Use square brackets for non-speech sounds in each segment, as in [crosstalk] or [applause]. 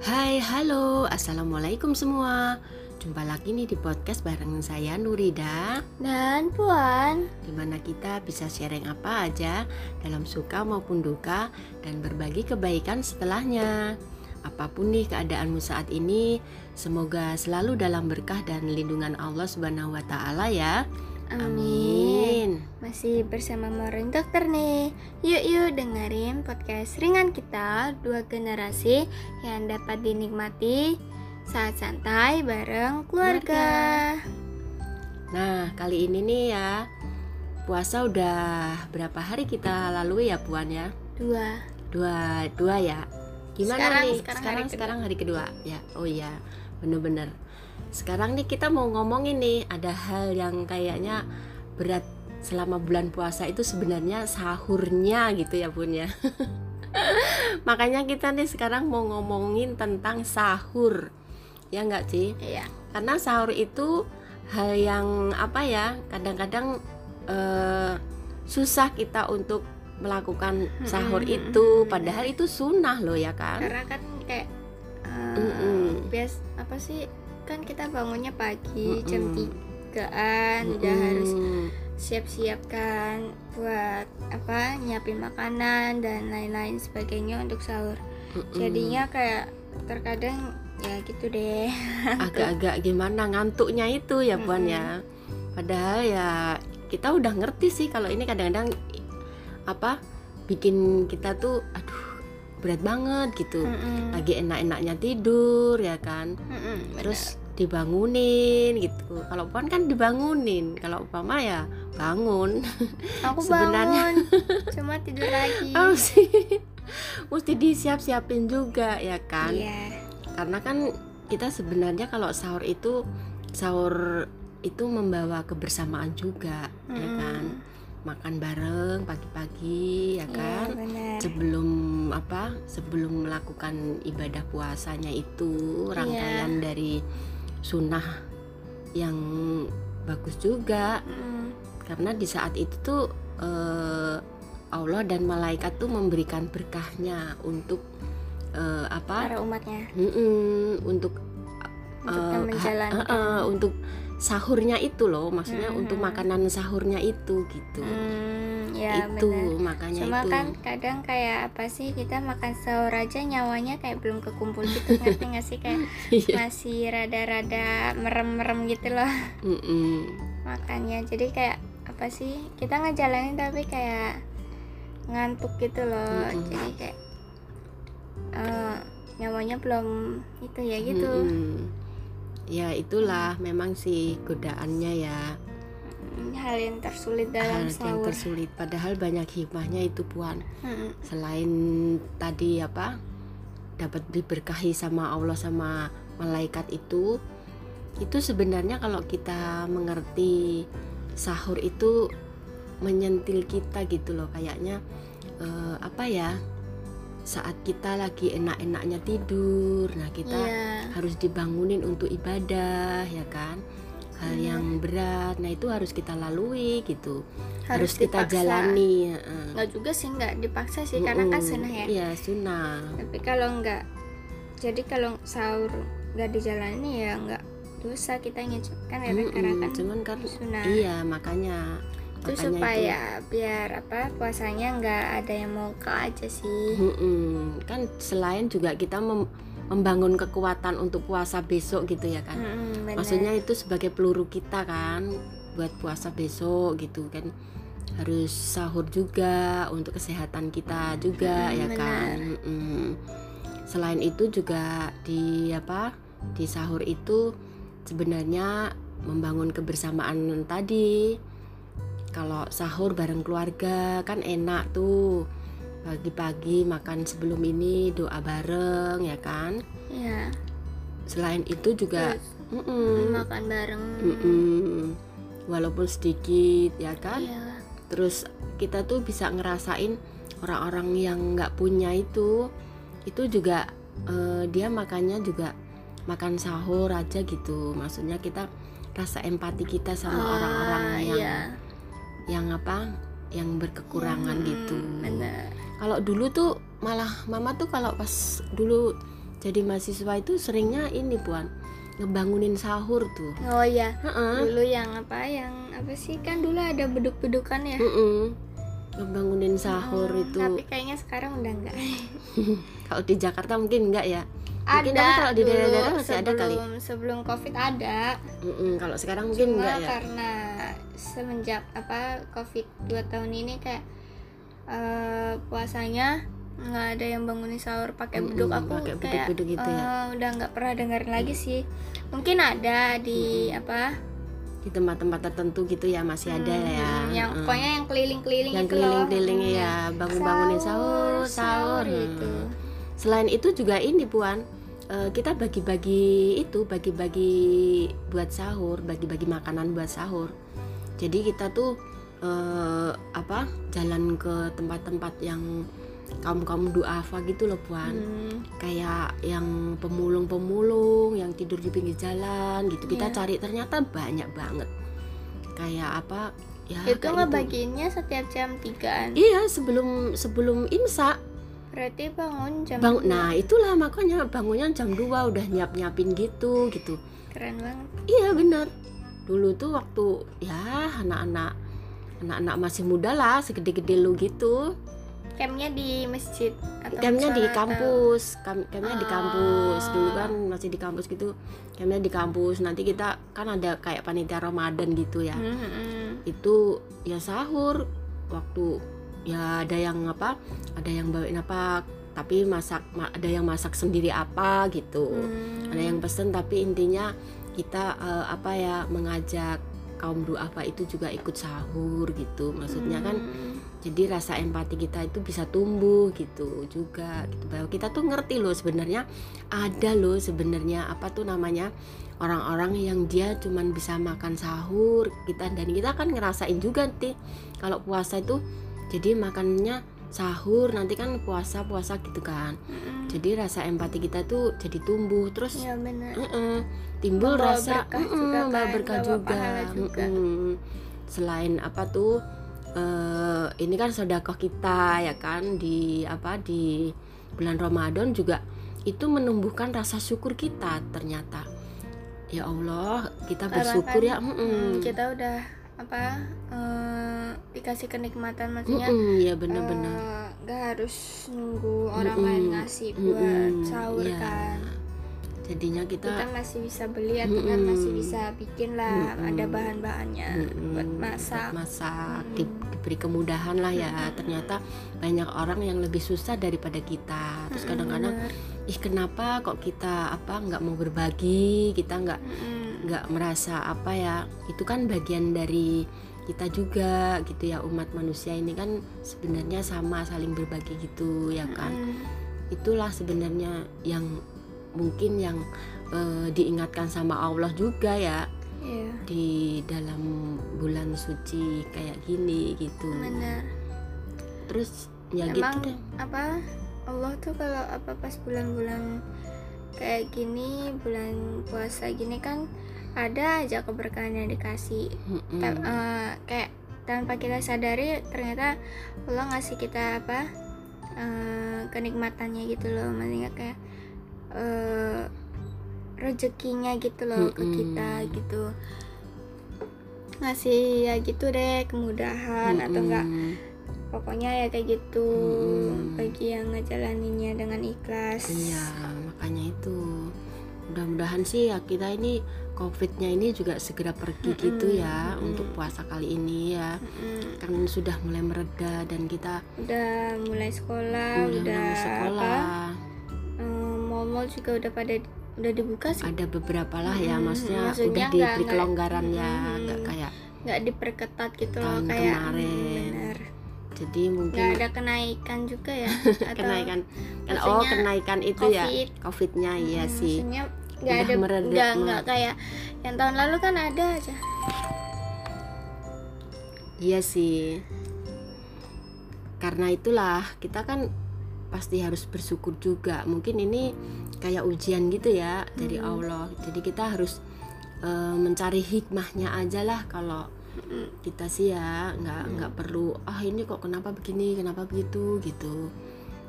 Hai, halo, assalamualaikum semua. Jumpa lagi nih di podcast bareng saya Nurida, Dan Puan, di mana kita bisa sharing apa aja dalam suka maupun duka dan berbagi kebaikan setelahnya. Apa pun nih keadaanmu saat ini, semoga selalu dalam berkah dan lindungan Allah Subhanahu wa Ta'ala ya. Amin. Masih bersama Morin Dokter nih. Yuk yuk dengerin podcast ringan kita dua generasi yang dapat dinikmati saat santai bareng keluarga. Nah, kali ini nih ya, puasa udah berapa hari kita lalui ya Puan ya? Dua. Dua, dua ya. Gimana Sekarang- nih? sekarang Sekarang hari sekarang hari kedua ya. Oh iya, bener-bener. Sekarang nih kita mau ngomongin nih ada hal yang kayaknya berat selama bulan puasa itu sebenarnya sahurnya gitu ya Bun ya. [laughs] Makanya kita nih sekarang mau ngomongin tentang sahur. Ya enggak sih? Iya. Karena sahur itu hal yang apa ya? Kadang-kadang eh, susah kita untuk melakukan sahur Mm-mm, itu padahal itu sunnah loh ya kan? Karena kan kayak eh, Mm-mm. Bias apa sih? Kan kita bangunnya pagi jam Mm-mm. tigaan udah Mm-mm. harus siap-siap kan buat apa nyiapin makanan dan lain-lain sebagainya untuk sahur. Mm-mm. Jadinya kayak terkadang ya gitu deh. [laughs] agak-agak gimana ngantuknya itu ya Puan Mm-mm. ya. Padahal ya kita udah ngerti sih kalau ini kadang-kadang apa bikin kita tuh aduh berat banget gitu. Mm-mm. Lagi enak-enaknya tidur ya kan. Mm-mm, bener. terus dibangunin gitu kalau puan kan dibangunin kalau umpama ya bangun [laughs] aku sebenarnya- bangun [laughs] cuma tidur lagi. oh sih mesti disiap-siapin juga ya kan Iya. karena kan kita sebenarnya kalau sahur itu sahur itu membawa kebersamaan juga ya Mm-mm. kan makan bareng pagi-pagi ya Iya, kan benar. sebelum apa sebelum melakukan ibadah puasanya itu Iya. rangkaian dari sunnah yang bagus juga Mm-mm. karena di saat itu tuh eh, Allah dan malaikat tuh memberikan berkahnya untuk eh, apa Para umatnya untuk untuk eh, eh, untuk sahurnya itu loh maksudnya Mm-mm. untuk makanan sahurnya itu gitu Hmm, ya itu benar. makanya Cuma itu kan kadang kayak apa sih kita makan sahur aja nyawanya kayak belum kekumpul gitu ngerti nggak sih kayak [laughs] Iya. masih rada-rada merem-merem gitu loh Mm-mm. makannya jadi kayak apa sih kita ngejalanin tapi kayak ngantuk gitu loh Mm-mm. jadi kayak eh, nyawanya belum itu ya gitu Mm-mm. Ya itulah memang sih godaannya ya. Hmm, hal yang tersulit dalam hal yang sahur. tersulit. Padahal banyak hikmahnya itu puan. Mm-mm. selain tadi apa dapat diberkahi sama Allah sama malaikat itu itu sebenarnya kalau kita mengerti sahur itu menyentil kita gitu loh. Kayaknya eh, apa ya saat kita lagi enak-enaknya tidur. Nah kita Iya. harus dibangunin untuk ibadah ya kan? Hal Iya. yang berat. Nah itu harus kita lalui gitu. Harus, harus, kita dipaksa. jalani nggak juga sih nggak dipaksa sih karena kan sunnah ya. Iya sunnah tapi kalau nggak jadi kalau sahur nggak dijalani ya nggak dosa kita kan ya Mm-mm. karena kan cuman kan sunnah iya makanya itu makanya supaya biar apa puasanya nggak ada yang mau ke aja sih. Kan selain juga kita mem- membangun kekuatan untuk puasa besok gitu ya kan. Bener. maksudnya itu sebagai peluru kita kan buat puasa besok gitu kan. Harus sahur juga untuk kesehatan kita juga Mm, ya benar. kan Mm-mm. selain itu juga di apa di sahur itu sebenarnya membangun kebersamaan tadi kalau sahur bareng keluarga kan enak tuh pagi-pagi makan sebelum ini doa bareng ya kan Iya. selain itu juga Terus mm-mm, makan bareng Mm-mm. walaupun sedikit ya kan Iya. terus kita tuh bisa ngerasain orang-orang yang nggak punya itu itu juga eh, dia makannya juga makan sahur aja gitu maksudnya kita rasa empati kita sama Ah, orang-orang yang iya. Yang apa yang berkekurangan Hmm, gitu. bener kalau dulu tuh malah mama tuh kalau pas dulu jadi mahasiswa itu seringnya ini puan ngebangunin sahur tuh. Oh ya Heeh. dulu yang apa yang apa sih? Kan dulu ada beduk-bedukan ya? Mm-mm. ngebangunin sahur Hmm, itu. tapi kayaknya sekarang udah enggak [laughs] kalau di Jakarta mungkin enggak ya Mungkin ada tapi kalau di daerah-daerah masih ada kali. sebelum sebelum covid ada Mm-mm, kalau sekarang mungkin cuma enggak ya karena semenjak apa covid dua tahun ini kayak eh, puasanya nggak ada yang bangunin sahur pakai beduk aku pakai kayak beduk-beduk gitu ya. eh, udah nggak pernah dengerin lagi sih mungkin ada di apa di tempat-tempat tertentu gitu ya masih ada hmm, ya yang Mm. pokoknya yang keliling-keliling yang itu loh. keliling-keliling Hmm, ya bangun-bangunin sahur sahur gitu Hmm. Selain itu juga ini puan eh, kita bagi-bagi itu bagi-bagi buat sahur bagi-bagi makanan buat sahur. Jadi kita tuh eh, apa jalan ke tempat-tempat yang kaum kaum duafa gitu loh puan. Hmm, kayak yang pemulung-pemulung yang tidur di pinggir jalan gitu. Kita Iya. cari ternyata banyak banget. Kayak apa ya itu kayak ngebagiinnya setiap jam 3an iya sebelum sebelum imsak berarti bangun jam bang dua. nah itulah makanya bangunnya jam 2 udah nyiap nyiapin gitu gitu. Keren banget. Iya benar. Dulu tuh waktu ya anak-anak anak-anak masih muda lah segede-gede lu gitu. Campnya di masjid atau campnya di atau- kampus Kam- campnya di kampus. Ah. dulu kan masih di kampus gitu campnya di kampus. Nanti kita kan ada kayak panitia Ramadan gitu ya. Hmm, hmm. itu ya sahur waktu ya ada yang apa ada yang bawain apa tapi masak ma- ada yang masak sendiri apa gitu Hmm. ada yang pesen tapi intinya kita eh, apa ya mengajak kaum duafa itu juga ikut sahur gitu maksudnya kan Hmm. jadi rasa empati kita itu bisa tumbuh gitu juga gitu bahwa kita tuh ngerti loh sebenarnya ada loh sebenarnya apa tuh namanya orang-orang yang dia cuman bisa makan sahur kita dan kita kan ngerasain juga nanti kalau puasa itu jadi makannya sahur nanti kan puasa puasa gitu kan Hmm. jadi rasa empati kita tuh jadi tumbuh terus ya benar Mm-mm. timbul Membawa rasa berkah mm-mm, juga membawa kan, berkah juga, juga. Mm-mm. selain apa tuh eh, ini kan sodakoh kita ya kan di apa di bulan Ramadan juga itu menumbuhkan rasa syukur kita ternyata ya Allah kita bersyukur kan, ya mm-mm. Hmm, kita udah apa eh, dikasih kenikmatan maksudnya Mm-mm, ya benar-benar eh, nggak harus nunggu orang Mm-mm. lain ngasih buat Mm-mm, sahur iya. kan jadinya kita kita masih bisa beli atau kan Mm-mm. masih bisa bikin lah Mm-mm. ada bahan-bahannya Mm-mm, buat masak buat masak Mm-mm. di- diberi kemudahan lah ya Mm-mm. ternyata banyak orang yang lebih susah daripada kita terus kadang-kadang bener. ih kenapa kok kita apa nggak mau berbagi kita nggak Mm-mm. Nggak merasa apa ya itu kan bagian dari kita juga gitu ya umat manusia ini kan sebenarnya sama saling berbagi gitu ya kan. Itulah sebenarnya yang mungkin yang eh, diingatkan sama Allah juga ya. Iya, di dalam bulan suci kayak gini gitu. Benar. terus ya Emang gitu deh. apa Allah tuh kalau apa pas bulan-bulan kayak gini bulan puasa gini kan ada aja keberkahan yang dikasih. Mm-mm. Ta- eh, kayak tanpa kita sadari ternyata Allah ngasih kita apa eh, kenikmatannya gitu loh. Maksudnya kayak eh, rezekinya gitu loh ke Mm-mm. kita gitu. Ngasih ya gitu deh kemudahan atau enggak. Pokoknya ya kayak gitu. Mm-mm. bagi yang ngejalaninnya dengan ikhlas. Iya makanya itu. Mudah-mudahan sih ya kita ini covidnya ini juga segera pergi Mm-mm, gitu ya mm-mm. untuk puasa kali ini ya. Mm-mm. kan sudah mulai mereda dan kita udah mulai sekolah mulai udah mulai apa? sekolah. Eh, mall-mall juga udah pada udah dibuka sih. Ada beberapa lah ya Mm-mm, maksudnya, maksudnya udah diberi kelonggaran ya nggak kayak nggak diperketat gitu loh kayak kemarin. mm, benar jadi mungkin nggak ada kenaikan juga ya [laughs] atau kenaikan. Kan oh kenaikan itu ya COVID. covidnya iya Mm, sih nggak ada nggak nggak kayak yang tahun lalu kan ada aja Iya sih. Karena itulah kita kan pasti harus bersyukur juga. Mungkin ini kayak ujian gitu ya dari Hmm. Allah. Jadi kita harus eh, mencari hikmahnya aja lah kalau kita sih ya nggak Hmm. nggak perlu ah ini kok kenapa begini kenapa begitu gitu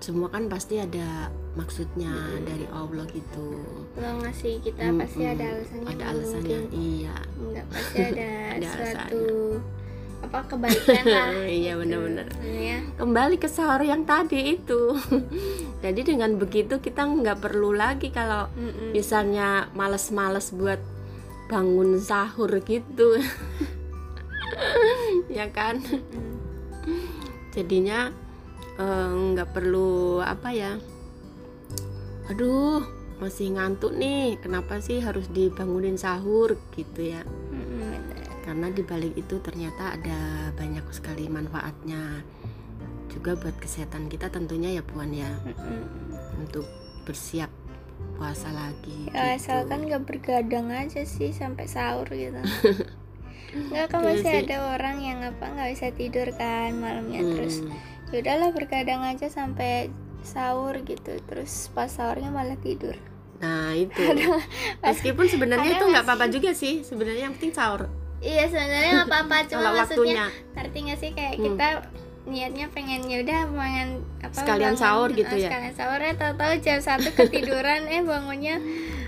semua kan pasti ada maksudnya Mm-mm. dari Allah gitu Kalau ngasih kita pasti ada alasannya. ada alasannya mungkin iya Enggak pasti [laughs] ada, Ada suatu apa kebaikan lah. [laughs] iya gitu. benar-benar Ya. kembali ke sahur yang tadi itu [laughs] jadi dengan begitu kita nggak perlu lagi kalau Mm-mm. misalnya males-males buat bangun sahur gitu ya kan Mm-mm. jadinya eh, nggak perlu apa ya? Aduh masih ngantuk nih. Kenapa sih harus dibangunin sahur gitu ya? Karena di balik itu ternyata ada banyak sekali manfaatnya. Juga buat kesehatan kita tentunya ya puan ya. Untuk bersiap puasa lagi Ya, gitu. asalkan nggak bergadang aja sih sampai sahur gitu. [laughs] Nggak kan masih sih. ada orang yang apa nggak bisa tidur kan malamnya Hmm, terus ya udahlah bergadang aja sampai sahur gitu. Terus pas sahurnya malah tidur. Nah itu. Meskipun sebenarnya itu nggak apa-apa juga sih. Sebenarnya yang penting sahur. Iya sebenarnya nggak apa-apa. [laughs] Cuma maksudnya waktunya. ngerti nggak sih? Kayak Hmm. kita niatnya pengen ya udah pengen apa Sekalian sahur gitu ya? sekalian sahur. Ya tahu-tahu jam satu ketiduran eh bangunnya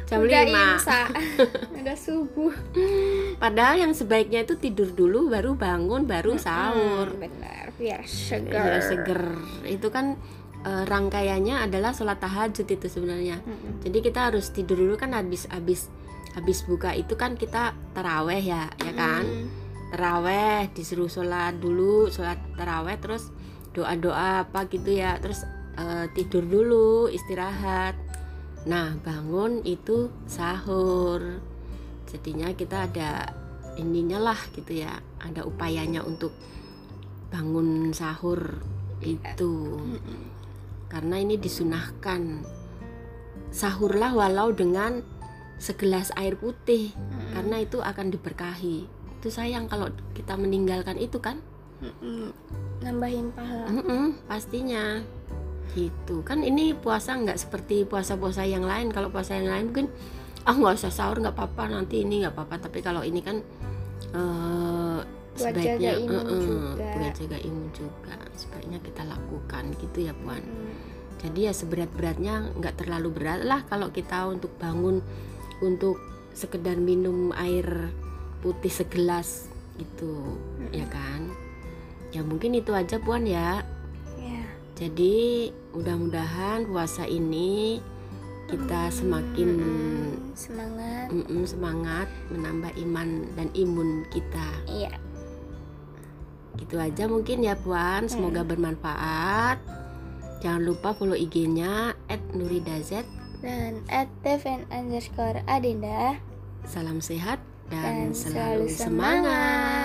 jam udah 5 imsa [laughs] udah subuh. Padahal yang sebaiknya itu tidur dulu baru bangun baru sahur. Hmm, benar biar ya segar seger. itu kan eh, rangkaiannya adalah sholat tahajud itu sebenarnya. Mm-mm. jadi kita harus tidur dulu kan habis habis habis buka itu kan kita teraweh ya ya kan? Mm. teraweh disuruh sholat dulu sholat teraweh terus doa doa apa gitu ya. Terus eh, tidur dulu istirahat. Nah bangun itu sahur. Jadinya kita ada ininya lah gitu ya ada upayanya untuk bangun sahur itu. Karena ini disunahkan. Sahurlah walau dengan segelas air putih karena itu akan diberkahi. Itu sayang kalau kita meninggalkan itu kan? Nambahin pahala. Pastinya. Gitu. Kan ini puasa nggak seperti puasa-puasa yang lain. Kalau puasa yang lain mungkin ah nggak usah sahur nggak apa-apa nanti ini nggak apa-apa. Tapi kalau ini kan Buat sebaiknya eh, juga. Jaga imun juga sebaiknya kita lakukan gitu ya puan. Mm. jadi ya seberat-beratnya nggak terlalu berat lah kalau kita untuk bangun untuk sekedar minum air putih segelas gitu ya kan? Ya mungkin itu aja puan ya. Ya. Jadi mudah-mudahan puasa ini kita semakin Mm-mm. semangat semangat menambah iman dan imun kita. Iya gitu aja mungkin ya puan. Semoga bermanfaat. Jangan lupa follow IG-nya @nuridazet dan at Devin underscore Adinda. Salam sehat dan dan, selalu selalu semangat. semangat